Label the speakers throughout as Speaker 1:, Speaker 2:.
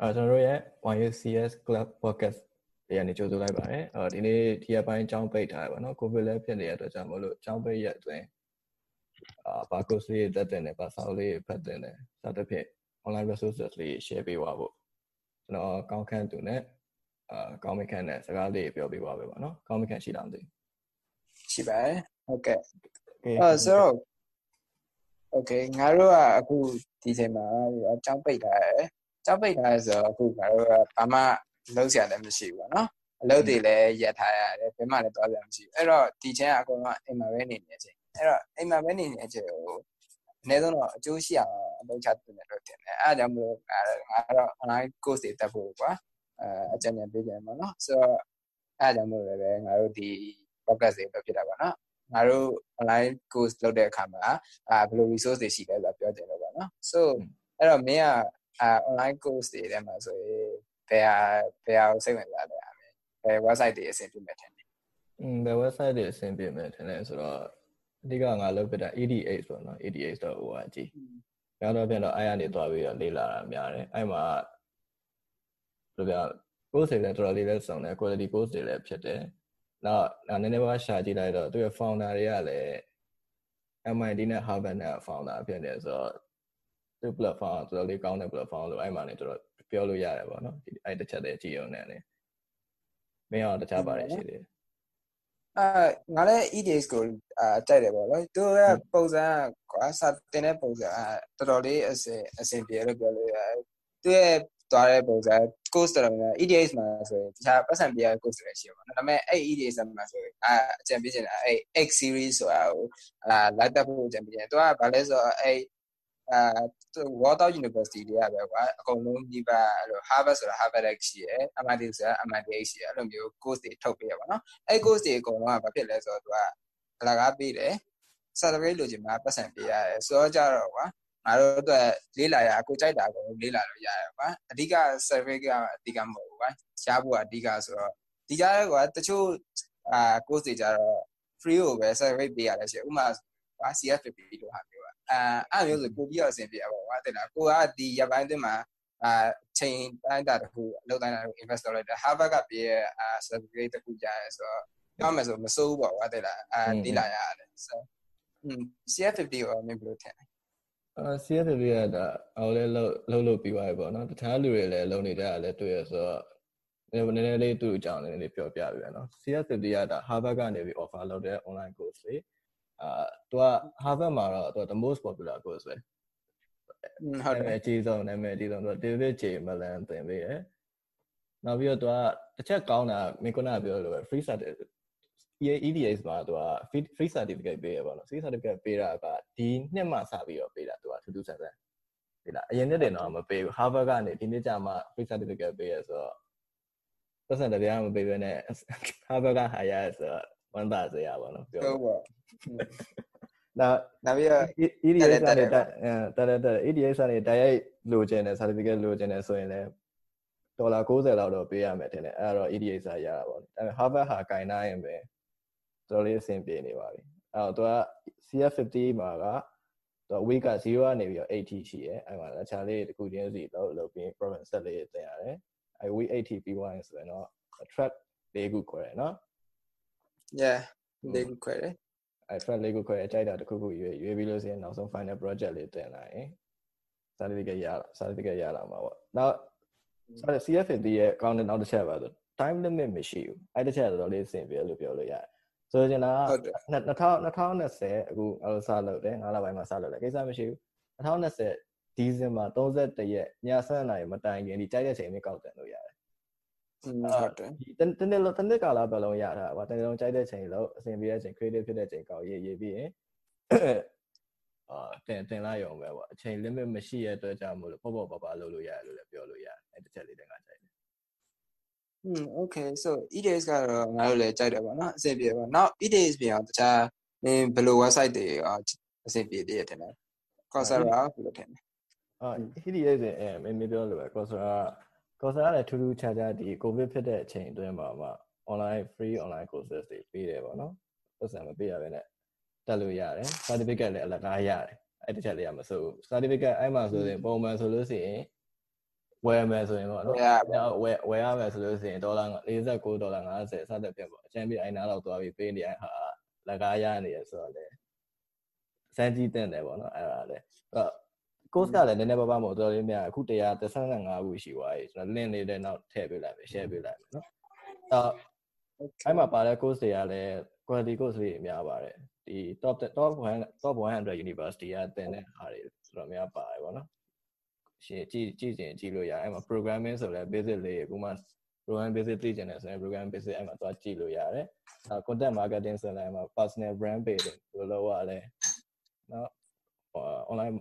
Speaker 1: အဲကျွန်တော်တို့ရဲ့ YUCS Club Podcast တွေကနေကြိုဆိုလိုက်ပါတယ်အော်ဒီနေ့ဒီရက်ပိုင်းကျောင်းပိတ်ထားရပါတော့ကိုဗစ်လည်းဖြစ်နေတဲ့အတွက်ကြောင့်မလို့ကျောင်းပိတ်ရက်အတွင်းအာဘာကိုစလေးတက်တင်တယ်ဘာစာအုပ်လေးဖတ်တင်တယ်စသဖြင့် online resources လေး share ပေးပါဖို့ကျွန်တော်ကောင်းခန့်သူနဲ့အာကောင်းမခန့်နဲ့စကားလေးပြောပေးပါပဲပါနော်ကောင်းမခန့်ရှိလားမသိ
Speaker 2: ရှိပါတယ်ဟုတ်ကဲ့
Speaker 1: ဘူး
Speaker 2: အဲဆိုတော့ okay ငါတို့ကအခုဒီချိန်မှာအကြောင်းပိတ်ထားတယ် အကြောင်းပိတ်ထားရဆိုတော့အခုငါတို့ကဘာမှလုံးစရာလည်းမရှိဘူးပေါ့နော်အလုပ်တွေလည်းရပ်ထားရတယ်ဘယ်မှလည်းသွားစရာမရှိဘူးအဲ့တော့ဒီချိန်ကအကုန်လုံးအိမ်မှာပဲနေနေတဲ့အချိန်အဲ့တော့အိမ်မှာပဲနေနေတဲ့အချိန်ကိုအနည်းဆုံးတော့အကျိုးရှိအောင်အလုပ်ချတင်တယ်လို့ထင်တယ်အဲ့ဒါကြောင့်မလို့ငါတော့ online course တွေတက်ဖို့ကွာအဲအကြံဉာဏ်ပေးကြတယ်ပေါ့နော်ဆိုတော့အဲ့ဒါကြောင့်မို့လည်းပဲငါတို့ဒီ podcast တွေပဲဖြစ်တာပါနော်ငါတို့ online course လုပ်တဲ့အခါမှာအာဘယ်လို resource တွေရှိလဲဆိုတာပြောကြတယ်ပေါ့နော် so အဲ့တော့မင်းက အာ online course တွေထဲမှာဆိုရင်ဘယ်ဟာဘယ်ဟာကိုစိတ်ဝင်စားလဲအမေဘယ် website တွေအဆင်ပြေမယ်ထင်တယ်
Speaker 1: อืมဘယ် website တွေအဆင်ပြေမယ်ထင်လဲဆိုတော့အဓိကငါလုပ်ပြတာ EDH ပေါ့နော် EDH.org နောက်တော့ပြန်တော့အဲ့ရနေသွားပြီးတော့လေ့လာတာများတယ်အဲ့မှာဘယ်လိုပြော course တွေလည်းတော်တော်လေးလည်းစုံတယ် quality course တွေလည်းဖြစ်တယ်နောက်နည်းနည်းပါးရှာကြည့်လိုက်တော့သူရဲ့ founder တွေကလည်း MIT နဲ့ Harvard နဲ့ founder ဖြစ်နေဆိုတော့ သူ platform တော်တော်လေးကောင်းတဲ့ platform လို့အဲ့မှာနေတော်တော်ပြောလို့ရတယ်ပေါ့နော်ဒီအဲ့တစ်ချက်တည်းကြည့်အောင်နဲ့လေမင်းအောင်တခြားပါတယ်ရှိသေးတယ်
Speaker 2: အာငါလည်း EDX ကိုအာကြိုက်တယ်ပေါ့နော်သူရဲ့ပုံစံကကွာစတင်တဲ့ပုံစံအာတော်တော်လေးအဆင်အဆင်ပြေလို့ပြောလို့ရတယ်သူရဲ့သွားတဲ့ပုံစံ course တော်တော်များ EDX မှာဆိုရင်တခြားပတ်စံပြရ course တွေရှိပါတော့ဒါပေမဲ့အဲ့ EDX မှာဆိုရင်အာအကြံပေးချင်တာအဲ့ X series ဆိုတာကိုအာလိုက်တက်ဖို့အကြံပေးချင်တယ်သူကဘာလဲဆိုတော့အဲ့အာ Walter University တွေကပဲကွာအကုန်လုံးဒီပါအဲ့လို Harvard ဆိုတာ Harvard X ရှိရယ် MIT ဆိုတာ MIT X ရှိရယ်အဲ့လိုမျိုး course တွေထုတ်ပေးရပါတော့အဲ့ course တွေအကုန်လုံးကဘာဖြစ်လဲဆိုတော့သူကအလကားပေးတယ် certificate လိုချင်မှာပတ်စံပေးရတယ်ဆိုတော့ကြတော့ကွာငါတို့အတွက်လေးလာရအကိုကြိုက်တာအကုန်လေးလာလို့ရတယ်ကွာအဓိက certificate ကအဓိကမဟုတ်ဘူးကွာရှားဖို့ကအဓိကဆိုတော့ဒီကြားရဲကွာတချို့အာ course တွေကြတော့ free ကိုပဲ certificate ပေးရတယ်ရှိဥပမာကွာ CFP လို့ဟာမျိုးอ่ะ အာအဲ့မျိုးဆိုပို့ပြီးတော့အဆင်ပြေရပါကွာတဲ့လားကိုကဒီရပိုင်းအတွင်းမှာအာချိန်တိုင်းတာတခုအလုပ်တိုင်းတာတခု invest လုပ်လိုက်တယ် Harvard ကပေးရဲ့အာ certificate တခုကြားရဲဆိုတော့ပြောမယ်ဆိုမစိုးဘူးပေါ့ကွာတဲ့လားအာဒီလာရတယ်ဆိုอืม CF50 ကိုမင်းဘယ်လိုထင်လဲ
Speaker 1: အာ CFP ကဒါအော်လဲလှုပ်လှုပ်လို့ပြီးသွားပြီပေါ့နော်တခြားလူတွေလည်းလုံနေကြတာလည်းတွေ့ရဆိုတော့နည်းနည်းလေးသူ့အကြောင်းနည်းနည်းလေးပြောပြပြရနော် CFP ကဒါ Harvard ကနေပြီး offer လုပ်တဲ့ online course လေ အာသူက Harvard မှာတော့သူက the most popular course ပဲ
Speaker 2: อืมဟုတ်တယ်
Speaker 1: အကြီးဆုံးနာမည်အကြီးဆုံးသူက David J Mallan သင်ပေးတယ်နောက်ပြီးတော့သူကတစ်ချက်ကောင်းတာမင်းကပြောလို့ပဲ free certificate EDX မှာသူက free certificate ပေးရပါတော့ free certificate ပေးတာကဒီနှစ်မှစပြီးတော့ပေးတာသူကထူးထူးဆန်းဆန်းဒီလားအရင်နှစ်တင်တော့မပေးဘူး Harvard ကနေဒီနှစ်ကျမှ free certificate ပေးရဆိုတော့ပတ်စံတရားမပေးဘဲနဲ့ Harvard ကဟာရဆိုတော့ ဝန်တာစရာပါနော်ပြော
Speaker 2: ဟုတ်ပါ
Speaker 1: နောက်
Speaker 2: နောက်ပြီးတော့
Speaker 1: EDX
Speaker 2: တက်တယ်
Speaker 1: ကနေတက်အဲတက်တက်တက် EDX ကနေတိုက်ရိုက်လိုချင်တယ် certificate လိုချင်တယ်ဆိုရင်လည်းဒေါ်လာ60လောက်တော့ပေးရမယ်ထင်တယ်အဲ့ဒါတော့ EDX ကရတာပေါ့ဒါပေမဲ့ Harvard ဟာကင်နိုင်ရင်ပဲတော်တော်လေးအဆင်ပြေနေပါပြီအဲ့တော့သူက CF50 မှာကသူက week က0ကနေပြီးတော့80ရှိရဲအဲ့မှာလက်ချာလေးတစ်ခုချင်းစီလောက်လောက်ပြီး program set လေးတင်ရတယ်အဲ့ week 80ပြီးသွားရင်ဆိုရင်တော့ track လေးခုခေါ်တယ်နော်
Speaker 2: yeah ဒီခွဲတယ်
Speaker 1: အဲ track လေးခုခွဲအကြိုက်တာတစ်ခုခုရွေးရွေးပြီးလို့ဆိုရင်နောက်ဆုံး final project လေးတင်လာရင် certificate ရလာ certificate ရလာမှာပေါ့နောက် sorry CFD ရဲ့ကောင်းတဲ့နောက်တစ်ချက်ပါဆို time limit မရှိဘူးအဲ့တစ်ချက်တော့လေးအဆင်ပြေလို့ပြောလို့ရတယ်ဆိုချင်တာ
Speaker 2: ဟုတ်တယ်
Speaker 1: 2020အခုအဲ့လိုစလုပ်တယ်9လပိုင်းမှာစလုပ်တယ်ကိစ္စမရှိဘူး2020ဒီဇင်ဘာ31ရက်ည7:00နာရီမတိုင်ခင်ဒီကြိုက်တဲ့ချိန်လေးကောက်တယ်လို့ရတယ်
Speaker 2: อืม ဟုတ်တယ်
Speaker 1: ဒီတတနေ့လုံးတနေ့ကာလပတ်လုံးရတာပါတနေ့လုံးကြိုက်တဲ့ချိန်လို့အဆင်ပြေတဲ့ချိန် creative ဖြစ်တဲ့ချိန်ကောက်ရေးရေးပြီးရင်အာတင်တင်လိုက်ရုံပဲပေါ့အချိန် limit မရှိရတဲ့အတွက်ကြောင့်မို့လို့ပေါ့ပေါ့ပါပါလုပ်လို့ရတယ်လို့လည်းပြောလို့ရတယ်အဲ့တစ်ချက်လေးတည်းကကြိုက်တယ်
Speaker 2: อืม okay so EDX ကတော့ငါတို့လည်းကြိုက်တယ်ပေါ့နော်အဆင်ပြေပါနောက် EDX ပြင်အောင်တခြားနင်ဘယ်လို website တွေရောအဆင်ပြေသေးတယ်ထင်တယ် Coursera ဘယ်လိုထင်လဲ
Speaker 1: အာ HDA ဆိုအဲမင်းမပြောလို့ပဲ Coursera Coursera လည်းထူးထူးခြားခြားဒီ COVID ဖြစ်တဲ့အချိန်အတွင်းမှာမှ online free online courses တွေပေးတယ်ပေါ့နော်ပတ်စံမပေးရဘဲနဲ့တက်လို့ရတယ် certificate လည်းအလကားရတယ်အဲ့တစ်ချက်လေးကမစိုးဘူး certificate အဲ့မှာဆိုရင်ပုံမှန်ဆိုလို့ရှိရင်ဝယ်မယ်ဆိုရင်ပေါ့နော်
Speaker 2: ဝယ်ရပါ
Speaker 1: ဝယ်ဝယ်ရမယ်ဆိုလို့ရှိရင်ဒေါ်လာ49ဒေါ်လာ50စသဖြင့်ပေါ့အချမ်းပြအိုင်နာတော့သွားပြီးပေးနေရဟာလက်ကားရနေရဆိုတော့လေစမ်းကြည့်တဲ့တယ်ပေါ့နော်အဲ့ဒါလေအဲ့ course ကလည်းနည်းနည်းပါးပါးမဟုတ်တော်တော်လေးများအခု135ခုရှိသွားပြီကျွန်တော် link လေးလည်းနောက်ထည့်ပေးလိုက်မယ် share ပေးလိုက်မယ်နော်အဲ့အဲ့မှာပါတဲ့ course တွေကလည်း quality course တွေအများပါတယ်ဒီ top top 100 top 100 university ကတင်တဲ့ဟာတွေဆိုတော့များပါတယ်ပေါ့နော်ရှင်းကြည့်ကြည့်ရင်ကြည့်လို့ရအဲ့မှာ programming ဆိုလည်း basic လေးအခုမှ program basic သိကျင်တယ်ဆိုရင် program basic အဲ့မှာသွားကြည့်လို့ရတယ်အဲ content marketing ဆိုလည်းအဲ့မှာ personal brand building ဘယ်လိုလုပ်ရလဲနော်ဟို online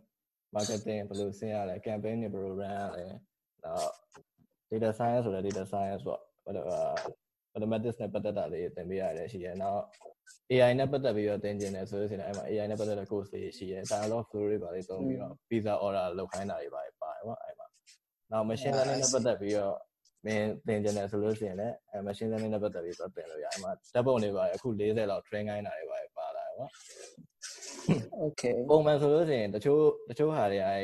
Speaker 1: marketing ဘယ်လိုဆင်းရလဲ campaign တွေဘယ်လို run ရလဲနောက် data science ဆိုလည်း data science ပေါ့ဘယ်လို mathematics နဲ့ပတ်သက်တာလေးသင်ပေးရတယ်ရှိတယ်နောက် AI နဲ့ပတ်သက်ပြီးတော့သင်ကျင်တယ်ဆိုလို့ရှိရင်အဲ့မှာ AI နဲ့ပတ်သက်တဲ့ course တွေရှိတယ် dialogue flow တွေပါလေးသုံးပြီးတော့ pizza order လုပ်ခိုင်းတာတွေပါပါတယ်ပေါ့အဲ့မှာနောက် machine learning နဲ့ပတ်သက်ပြီးတော့မင်းသင်ကျင်တယ်ဆိုလို့ရှိရင်လည်းအဲ machine learning နဲ့ပတ်သက်ပြီးတော့သင်လို့ရအဲ့မှာဓာတ်ပုံတွေပါအခု40လောက် train ခိုင်းတာတွေပါပါလာတယ် ပေါ့
Speaker 2: Okay
Speaker 1: ပုံမှန်ဆိုလို့ရှိရင်တချို့တချို့ဟာတွေအဲ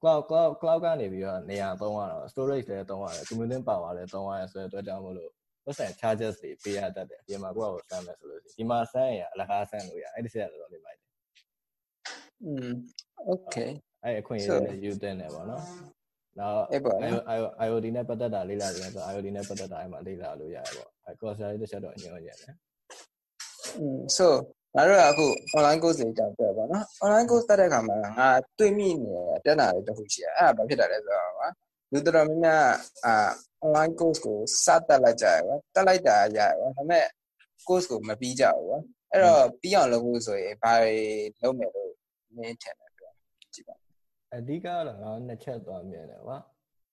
Speaker 1: cloud cloud cloud ကနေပြီးတော့နေရာသုံးရတော့ storage လည်းသုံးရတယ် computing power လည်းသုံးရတယ်ဆိုတဲ့အတွက်ကြောင့်မို့လို့ပတ်စံ charges တွေပေးရတတ်တယ်ပြင်မှာကိုယ့်ကိုစမ်းမယ်ဆိုလို့ရှိရင်ဒီမှာစမ်းရင်အလကားစမ်းလို့ရအဲ့ဒီစက်ကတော့လေးပါတယ်
Speaker 2: อืม okay
Speaker 1: အဲ့အခွင့်အရေးလည်းယူတင်တယ်ပေါ့နော်နောက် IoT နဲ့ပတ်သက်တာလေ့လာကြတယ်ဆို IoT နဲ့ပတ်သက်တာအဲ့မှာလေ့လာလို့ရတယ်ပေါ့ course တွေတစ်ချက်တော့ညွှန်ရတယ်
Speaker 2: so ငါတို့ကအခု online course တွေတောင်ပြပါတော့ online course တက်တဲ့အခါမှာငါတွေ့မိနေတဲ့တက်တာတွေတစ်ခုရှိတယ်အဲ့ဒါဘာဖြစ်တာလဲဆိုတော့ကွာလူတော်တော်များများအာ online course ကိုစတက်လိုက်ကြရကွာတက်လိုက်တာရရကွာဒါပေမဲ့ course ကိုမပြီးကြဘူးကွာအဲ့တော့ပြီးအောင်လုပ်ဖို့ဆိုရင်ဘာတွေလုပ်မယ်လို့မင်းထင်တယ်ပြောကြည့်ပါ
Speaker 1: အဓိကကတော့ငါနှစ်ချက်သွားမြင်တယ်ကွာ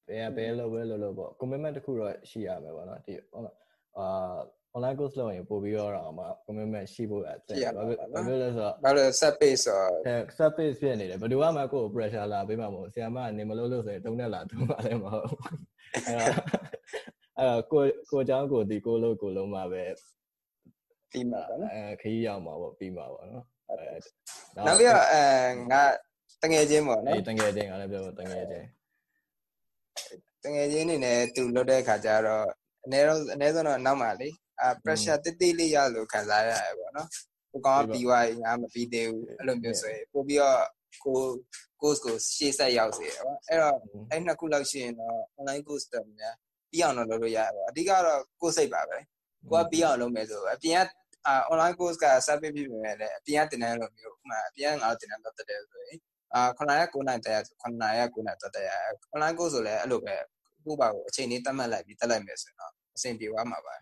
Speaker 1: ဘယ်ဘယ်လိုပဲလို့လို့ပေါ့ commitment တစ်ခုတော့ရှိရမယ်ပေါ့နော်ဒီဟုတ်လားအာ online course လုပ်ရင်ပို့ပြီးတော့တော့မှ commitment ရှိဖို့အသက်ဘာဖြစ်ဘာဖြစ်လဲဆိုတော့
Speaker 2: ဘာလို့ set page ဆိုတော့
Speaker 1: အဲ service ဖြစ်နေတယ်ဘယ်သူမှကိုယ် pressure လာပေးမှာမဟုတ်ဆရာမကနေမလို့လို့ဆိုရင်တုံးနဲ့လာတုံးပါလည်းမဟုတ်အဲတော့အဲကိုကိုเจ้าကိုဒီကိုလို့ကိုလုံးမှာပဲ
Speaker 2: ပြီးမှာပေါ့နော်
Speaker 1: အဲခရီးရောက်မှာပေါ့ပြီးမှာပေါ့နော်အဲ
Speaker 2: နောက်ပြီးတော့အဲငါတငယ်ချင်းပေါ့နော်
Speaker 1: ဒီတငယ်ချင်းကလည်းပြောတငယ်ချင်း
Speaker 2: တငယ်ချင်းနေနဲ့သူလွတ်တဲ့ခါကျတော့အနည်းတော့အနည်းဆုံးတော့နောက်မှလေ အာ pressure တိတိလေးရလို့ခံစားရတယ်ပေါ့နော်ကိုကောင်ကပြီးသွားရင်ငါမပြီးသေးဘူးအဲ့လိုမျိုးဆိုရင်ပို့ပြီးတော့ကို course ကိုရှေ့ဆက်ရောက်စေတယ်ပေါ့အဲ့တော့အဲ့နှစ်ခုလောက်ရှိရင်တော့ online course တော့များပြီးအောင်တော့လုပ်လို့ရတယ်ပေါ့အဓိကတော့ကိုယ်စိတ်ပါပဲကိုကပြီးအောင်လုပ်မယ်ဆိုအပြင်ကအာ online course က service ဖြစ်နေတယ်အပြင်ကတင်တဲ့လိုမျိုးဥပမာအပြင်ကငါတို့တင်တဲ့တော့တက်တယ်ဆိုရင်အာ9ရက်9နိုင်တက်ရ9နိုင်ရက်9နိုင်တက်ရ online course ဆိုလည်းအဲ့လိုပဲကိုပါကိုအချိန်လေးတတ်မှတ်လိုက်ပြီးတက်လိုက်မယ်ဆိုရင်တော့အဆင်ပြေသွားမှာပါ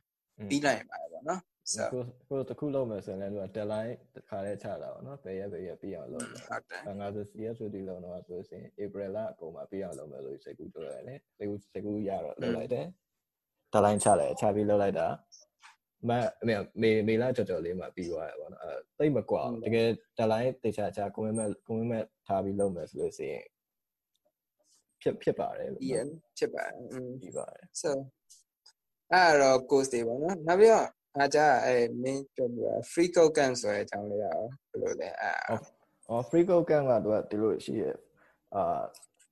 Speaker 2: ပြီးလိုက်ရင်ပါပေါ့နော်ဆို
Speaker 1: ကိုကိုတခုလုံးမယ်ဆိုရင်လည်းသူက deadline တစ်ခါလေးချတာပေါ့နော်ဘယ်ရက်ဘယ်ရက်ပြီးအောင်လုပ်မယ်
Speaker 2: ဟုတ်တယ်
Speaker 1: ငါဆို CSOD လုံးတော့ဆိုရင် April လအကုန်မှာပြီးအောင်လုပ်မယ်လို့စိတ်ကူးပြောရတယ်လေစိတ်ကူးစိတ်ကူးရတော့လုပ်လိုက်တယ် deadline ချတယ်ချပြီးလုပ်လိုက်တာမမေမေမေလာကြော်ကြော်လေးမှာပြီးသွားတယ်ပေါ့နော်အဲတိတ်မကွာဘူးတကယ် deadline တေချာချာ commitment commitment ထားပြီးလုပ်မယ်ဆိုလို့ရှိရင်ဖြစ်ဖြစ်ပါတယ်
Speaker 2: ပြီးရဖြစ်ပါတယ်อืม
Speaker 1: ပြီးပါတယ်
Speaker 2: so အဲ့တော့ course တွေပေါ့နော်နောက်ပြီးတော့အားကြအဲ main ပြောပြ free code camp ဆိုတဲ့အကြောင်းလေးရောဘယ်လိုလဲအဲ
Speaker 1: အော် free code camp ကသူကဒီလိုရှိရဲ့အာ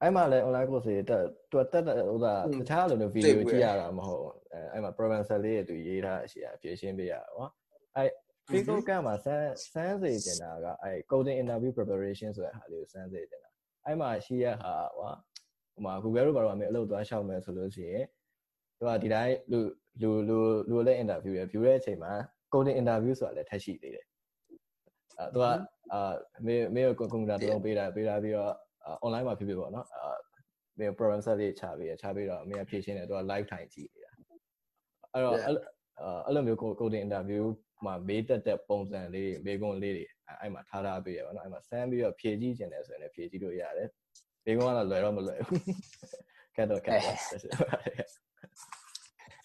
Speaker 1: အဲ့မှာလည်း online course တွေတက်သူတက်တဲ့ဥသာတခြားလိုမျိုး video ကြည့်ရတာမဟုတ်အဲအဲ့မှာ professor လေးရဲ့သူရေးထားအရှိအဖြေရှင်းပေးရတာပေါ့အဲ့ free code camp မှာစမ်းစမ်းစေတင်တာကအဲ့ coding interview preparation ဆိုတဲ့ဟာလေးကိုစမ်းစေတင်တာအဲ့မှာရှိရဟာဟိုဟိုမှာ Google တို့ဘာလို့အမေအလုပ်သွားရှောက်မယ်ဆိုလို့ရှိရင် သူကဒီတိုင်းလူလူလူလူလည်း interview ရ view တဲ့အချိန်မှာ coding interview ဆိုတာလည်းထပ်ရှိသေးတယ်အဲသူကအာမေမေကိုကွန်ပျူတာတစ်လုံးပေးတာပေးတာပြီးတော့ online မှာဖြစ်ဖြစ်ပေါ့နော်အာမေ program set လေးချပေးရချပေးတော့အမေကဖြည့်ရှင်းတယ်သူက live time ကြည့်နေတာအဲ့တော့အဲ့လိုမျိုး coding interview မှာမေးတက်တဲ့ပုံစံလေးမေးခွန်းလေးတွေအဲ့မှာထားထားပေးရပါတော့အဲ့မှာစမ်းပြီးတော့ဖြည့်ကြည့်ကျင်တယ်ဆိုရင်လည်းဖြည့်ကြည့်လို့ရတယ်မေးခွန်းကတော့လွယ်တော့မလွယ်ဘူးကတ်တော့ကတ်တော့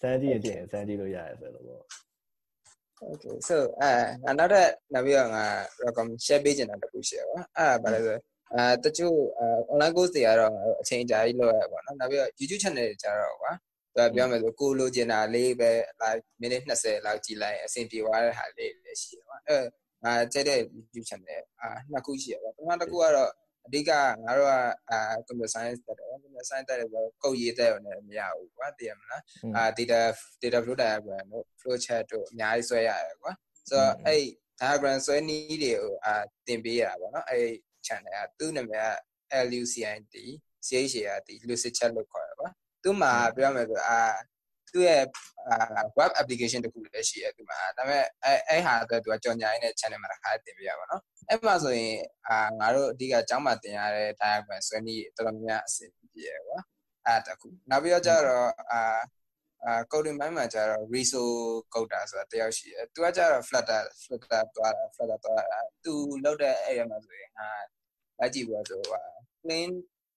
Speaker 1: စမ်းကြည့်ရင်စမ်းကြည့်လို့ရတယ်ဆိုတော့ပေါ့
Speaker 2: okay so အဲငါနောက်တဲ့နောက်ပြီးတော့ငါ recommend share ပေးချင်တာတခုရှိရပါအဲ့ဒါဘာလဲဆိုအဲတချို့ online course တွေကတော့ငါတို့အချိန်ကြာကြီးလုပ်ရပါတော့နောက်ပြီးတော့ YouTube channel တွေကြတော့ကွာသူပြောမယ်ဆိုကိုလိုချင်တာလေးပဲ like မိနစ်20လောက်ကြည့်လိုက်အဆင်ပြေသွားတဲ့ဟာလေးလည်းရှိတယ်ကွာအဲငါကျတဲ့ YouTube channel အာနှစ်ခုရှိရပါပထမတစ်ခုကတော့အဓိကငါတို့ကအာ computer science တက် တယ် computer assign တက်တယ်ဆိုတော့ကုတ်ရေးတက်ရုံနဲ့မရဘူးကွာသိရမလားအာ data data flow diagram တို့ flow chart တို့အများကြီးဆွဲရတယ်ကွာဆိုတော့အဲ့ diagram ဆွဲနည်းတွေကိုအာတင်ပေးရတာပေါ့နော်အဲ့ channel ကသူ့နာမည်က LUCID CHARD lucid chat လို့ခေါ်ရပါသူ့မှာပြောမယ်ဆိုအာ သူ့ရဲ့ web application တခုလည်းရှိရတယ်ဒီမှာဒါပေမဲ့အဲအဲ့ဟာအတွက်သူကကြော်ညာရင်းနဲ့ channel မှာတစ်ခါတင်ပြရပါတော့အဲ့မှာဆိုရင်အာငါတို့အဓိကကျောင်းမှာတင်ရတဲ့ diagram ဆွဲနည်းတော်တော်များများအဆင်ပြေရကွာအဲ့တခုနောက်ပြီးတော့ကျတော့အာအာ coding ဘိုင်းမှာကျတော့ reso coder ဆိုတာတယောက်ရှိတယ်သူကကျတော့ flutter flutter သွားတာ flutter သွားတာသူလောက်တဲ့အဲ့ရမှာဆိုရင်အာလိုက်ကြည့်ဖို့ဆိုဟာ plain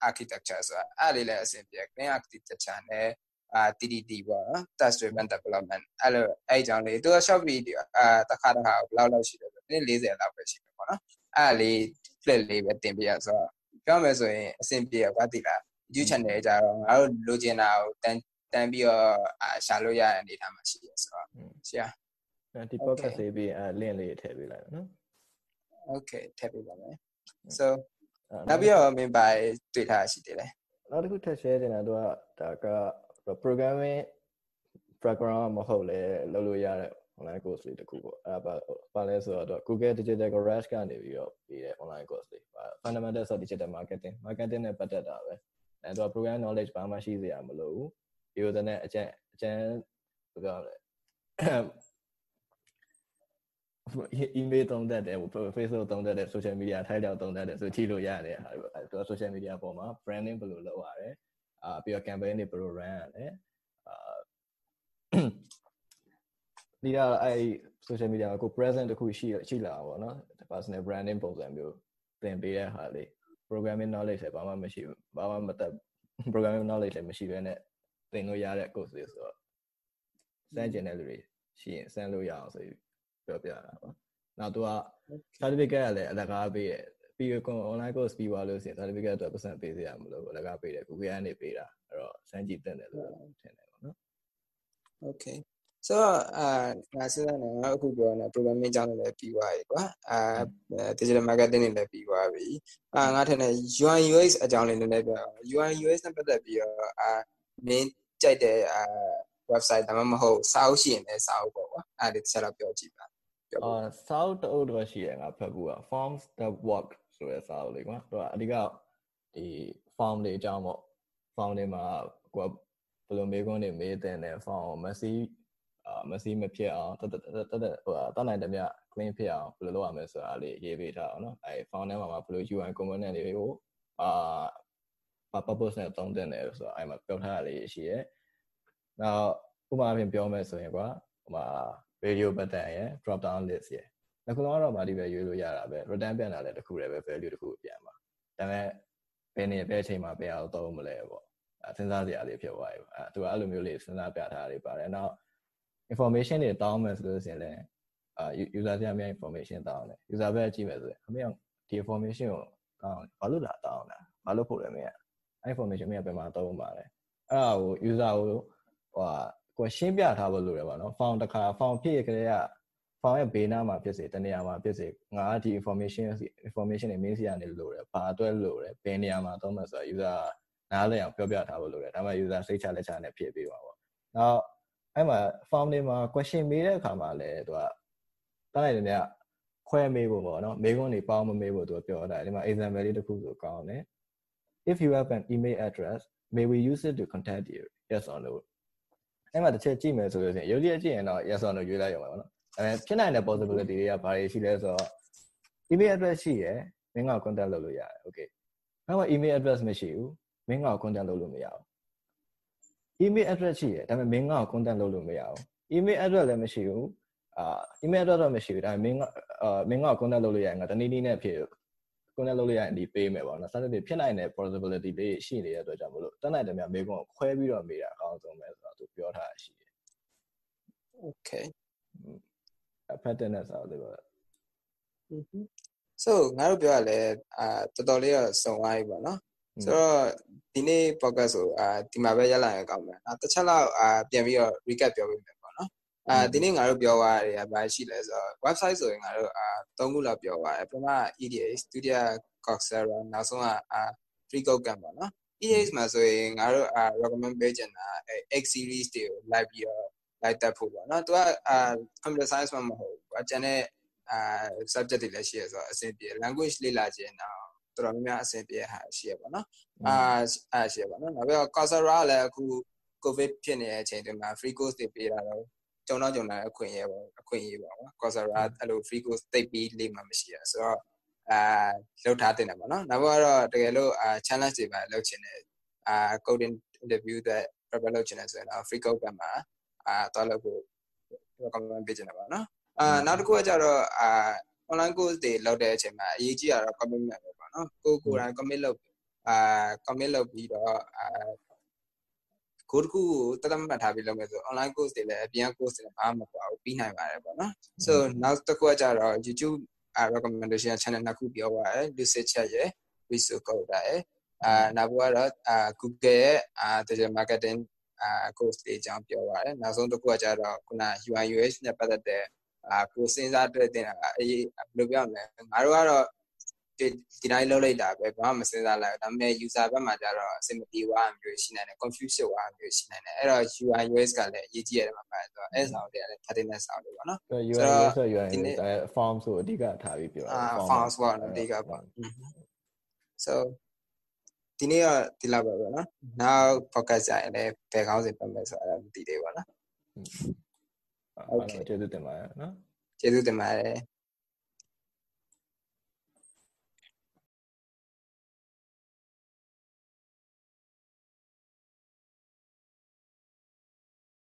Speaker 2: architecture ဆိုတာအဲ့လေးလည်းအဆင်ပြေ plain architecture နဲ့ အာ TDD ပေါ့နော် test driven development အဲ့လိုအဲ့အကြောင်းလေးသူက short video အာတစ်ခါတစ်ခါဘယ်လောက်လောက်ရှိတယ်ဆိုတော့40လောက်ပဲရှိတယ်ပေါ့နော်အဲ့လေး flip လေးပဲတင်ပြရဆိုတော့ပြောမယ်ဆိုရင်အဆင်ပြေရကွာတိလား YouTube channel ကြတော့ငါတို့လိုချင်တာကိုတန်းတန်းပြီးတော့အာရှာလို့ရတဲ့အနေအထားမှာရှိရဆိုတော့ရှင်း
Speaker 1: ဒီ podcast လေးပြီးအဲ link လေးထည့်ပေးလိုက်နော်
Speaker 2: Okay ထည့်ပေးပါမယ် so နောက်ပြီးတော့မင်းပါတွေ့ထားရှိတယ်လေ
Speaker 1: နောက်တစ်ခုထပ် share တင်တာတော့ဒါက programming background မဟုတ်လဲလုပ်လို့ရတဲ့ online course လေးတစ်ခုပေါ့အဲ့ဒါပါလဲဆိုတော့ Google Digital Garage ကနေပြီးတော့ပြီးတဲ့ online course လေး fundamental of digital marketing marketing နဲ့ပတ်သက်တာပဲအဲ့တော့ program knowledge ဘာမှရှိစရာမလိုဘူးဒီလိုတဲ့အကျဉ်းအကျဉ်းဘယ်လိုလဲ email သုံးတတ်တယ် Facebook သုံးတတ်တယ် social media ထိုက်တော့သုံးတတ်တယ်ဆိုကြည့်လို့ရတယ်ဟာသူ social media ပေါ်မှာ branding ဘယ်လိုလုပ်ရလဲ အာပြီးတော့ campaign တွေဘယ်လို run ရလဲအာဒီတော့အဲ social media ကို present တခုရှိရှိလာပါတော့ personal branding ပုံစံမျိုးသင်ပေးတဲ့ဟာလေး programming knowledge လည်းဘာမှမရှိဘူးဘာမှမတတ် programming knowledge လည်းမရှိဘဲနဲ့သင်လို့ရတဲ့ course တွေဆိုတော့စမ်းကျင်တဲ့လူတွေရှိရင်စမ်းလို့ရအောင်ဆိုပြီးပြောပြတာပါနောက်သူက certificate ကလည်းအလကားပေးတယ် ပြီးတော့ online course ပြီးသွားလို့ရှိရင် certificate အတွက်ပတ်စံပေးစရာမလိုဘူးအလကားပေးတယ် Google ကနေပေးတာအဲ့တော့စမ်းကြည့်တင်တယ်လို့ထင်တယ်ပေါ့နော်
Speaker 2: Okay ဆိုတော့အာငါစဉ်းစားနေငါအခုပြောနေ programming ကျောင်းလည်းပြီးသွားပြီကွာအာ digital marketing တွေလည်းပြီးသွားပြီအာငါထင်တယ် UI UX အကြောင်းလေးနည်းနည်းပြော UI UX နဲ့ပတ်သက်ပြီးတော့အာမင်းကြိုက်တဲ့အာ website ဒါမှမဟုတ်စာအုပ်ရှိရင်လည်းစာအုပ်ပေါ့ကွာအဲ့ဒီတစ်ချက်တော့ပြောကြည့်ပါ
Speaker 1: အာစာအုပ်တအုပ်တော့ရှိရငါဖတ်ဘူးက forms that work ဆိုတဲ့စာအုပ်လေးကွာသူကအဓိကဒီ form တွေအကြောင်းပေါ့ form တွေမှာကိုကဘယ်လိုမေးခွန်းတွေမေးတဲ့နဲ့ form မစီအာမစီမဖြစ်အောင်တတတတဟိုတတ်နိုင်တယ်မြ clean ဖြစ်အောင်ဘယ်လိုလုပ်ရမလဲဆိုတာလေးရေးပေးထားအောင်နော်အဲ form ထဲမှာဘယ်လို UI component တွေကိုအာဘာ purpose နဲ့သုံးတဲ့လဲဆိုတော့အဲမှာပြောထားတာလေးရှိရဲ။နောက်ဥပမာအဖြစ်ပြောမယ်ဆိုရင်ကွာဟိုမှာ radio button ရယ် drop down list ရယ်။ အခုတော့တော့မာဒီပဲရွေးလို့ရတာပဲ return ပြန်လာတဲ့တခုတည်းပဲ value တခုပြန်ပါ။ဒါပေမဲ့ဘယ်နေဘယ်အချိန်မှာဘယ်အောင်သုံးမလဲပေါ့။အဲစဉ်းစားစရာလေးဖြစ်သွားပြီ။အဲသူကအဲ့လိုမျိုးလေးစဉ်းစားပြထားတာတွေပါတယ်။နောက် information တွေတောင်းမယ်ဆိုလို့ရှိရင်လည်းအာ user ပြများ information တောင်းတယ် user ဘက်ကြည့်မယ်ဆိုရင်အမေဒီ information ကိုတောင်းဘာလို့လာတောင်းတာဘာလို့ဖို့လဲမင်းက information မင်းကဘယ်မှာသုံးပါလဲအဲ့ဒါကို user ကိုဟိုဟာကိုရှင်းပြထားဖို့လိုတယ်ပါနော် form တစ်ခါ form ဖြည့်ရကြတဲ့ form ရဲ့ဘေးနားမှာဖြစ်စေတနေရာမှာဖြစ်စေငါဒီ information information တွေ main စီကနေလိုတယ်ဘာအတွက်လိုတယ်ဘယ်နေရာမှာသုံးမှာဆိုတော့ user နားလည်အောင်ပြောပြထားဖို့လိုတယ်ဒါမှ user စိတ်ချလက်ချနဲ့ဖြည့်ပေးပါပေါ့နောက်အဲ့မှာ form တွေမှာ question မေးတဲ့အခါမှာလည်းသူကတန်းလိုက်တယ်ညခွဲမေးဖို့ပေါ့နော်မေးခွန်းတွေပေါင်းမမေးဖို့သူကပြောတာဒီမှာ example လေးတစ်ခုဆိုကောင်းတယ် if you have an email address may we use it to contact you yes or no အဲ့မှာတစ်ချက်ကြည့်မယ်ဆိုလို့ရှိရင်ရုပ်ရည်ကြည့်ရင်တော့ yes or no ရွေးလိုက်ရမှာပေါ့နော် အဲဖြစ်နိုင်တဲ့ possibility တွေကဘာတွေရှိလဲဆိုတော့ email address ရှိရယ်မင်းက contact လုပ်လို့ရတယ် okay နောက်မှ email address မရှိဘူးမင်းက contact လုပ်လို့မရဘူး email address ရှိတယ်ဒါပေမဲ့မင်းက contact လုပ်လို့မရဘူး email address လည်းမရှိဘူးအာ email address တော့မရှိဘူးဒါပေမဲ့မင်းကအာမင်းက contact လုပ်လို့ရရင်ငါတနည်းနည်းနဲ့ဖြစ် contact လုပ်လို့ရရင်ဒီပေးမယ်ပေါ့နော်စသဖြင့်ဖြစ်နိုင်တဲ့ possibility လေးရှိနေတဲ့အတွက်ကြောင့်မလို့တတ်နိုင်တယ်များမေးခွန်းကိုခွဲပြီးတော့မေးတာအကောင်းဆုံးပဲဆိုတော့သူပြောထားတာရှိတယ်
Speaker 2: okay
Speaker 1: အဖက်တဲ့နဲ့ဆိုတော့ဒီလို
Speaker 2: so ငါတို့ပြောရလဲအာတော်တော်လေးတော့စုံသွားပြီပေါ့နော်ဆိုတော့ဒီနေ့ podcast ဆိုအာဒီမှာပဲရက်လာရင်ကောင်းမယ်။တစ်ချက်လောက်အာပြန်ပြီးတော့ recap ပြောပေးမယ်ပေါ့နော်။အာဒီနေ့ငါတို့ပြောသွားတယ်ဘာရှိလဲဆိုတော့ website ဆိုရင်ငါတို့အာသုံးခုလောက်ပြောသွားတယ်။ပထမ EDA, ဒုတိယ Coursera နောက်ဆုံးကအာ free code camp ပေါ့နော် EDX မှာဆိုရင်ငါတို့အာ recommend ပေးချင်တာအဲ X series တွေကိုလိုက်ပြီးတော့ လိုက်တက်ဖို့ပေါ့နော်သူကအာ computer science မှာမဟုတ်ဘူးအကျန်တဲ့အာ subject တွေလည်းရှိရဆိုတော့အဆင်ပြေ language လေ့လာခြင်းတော့တော်တော်များများအဆင်ပြေဟာရှိရပါတော့အာအားရှိရပါတော့နောက်ပြီးတော့ Coursera လည်းအခု covid ဖြစ်နေတဲ့အချိန်တွေမှာ free course တွေပေးတာတော့ကြုံတော့ကြုံလာအခွင့်အရေးပေါ့အခွင့်အရေးပေါ့နော် Coursera အဲ့လို free course သိပ်ပြီးလေးမှမရှိရဆိုတော့အာလောက်ထားတင်တယ်ပေါ့နော်နောက်တော့တကယ်လို့အာ challenge တွေပါလောက်ချင်တယ်အာ coding interview တဲ့ prepare လုပ်ချင်တယ်ဆိုရင်တော့ free code ကမှာ အာတော့လို့ကို recommend ပေးချင်တယ်ပေါ့နော်အာနောက်တစ်ခုကကြတော့အာ online course တွေလုပ်တဲ့အချိန်မှာအရေးကြီးတာတော့ commitment ပဲပေါ့နော်ကိုကိုယ်တိုင် commit လုပ်အာ commit လုပ်ပြီးတော့အာကိုတစ်ခုကိုတတ်မှတ်ထားပြီးလုပ်မယ်ဆို online course တွေလည်းအပြင် course တွေလည်းဘာမှမကွာဘူးပြီးနိုင်ပါတယ်ပေါ့နော် so နောက်တစ်ခုကကြတော့ YouTube အာ recommendation channel နှစ်ခုပြောပါရယ် lucid chat ရယ် visual code ရယ်အာနောက်တစ်ခုကတော့အာ Google ရဲ့အာ digital marketing အာ course လေးအကြောင်းပြောပါရယ်နောက်ဆုံးတစ်ခုကကြတော့ခုန UI UX နဲ့ပတ်သက်တဲ့အာကိုစဉ်းစားတွေ့တဲ့အေးဘယ်လိုပြောမလဲငါတို့ကတော့ဒီဒီတိုင်းလုပ်လိုက်တာပဲဘာမှမစဉ်းစားလိုက်ဒါပေမဲ့ user ဘက်မှာကျတော့အဆင်မပြေသွားမျိုးရှိနိုင်တယ် confuse ဖြစ်သွားမျိုးရှိနိုင်တယ်အဲ့တော့ UI UX ကလည်းအရေးကြီးရတယ်မှာပါတယ်ဆိုတော့အဲ့ဆောင်တွေကလည်း cutting ဆောင်တွေပေါ့နော်
Speaker 1: UI UX ဆို UI UX form ဆိုအဓိကထားပြီးပြောတာ
Speaker 2: form ဆိုတော့အဓိကပေါ့ so ဒီနေ့တော့ဒီလောက်ပဲပေါ့နော်နောက် podcast ကြရင်လည်းဘယ်ကောင်းစီပတ်မယ်ဆိုတာမသိသေးပါဘူးနော်
Speaker 1: ဟုတ်ကဲ့ကျေးဇူးတင်ပါတယ်နော်
Speaker 2: ကျေးဇူးတင်ပါတယ်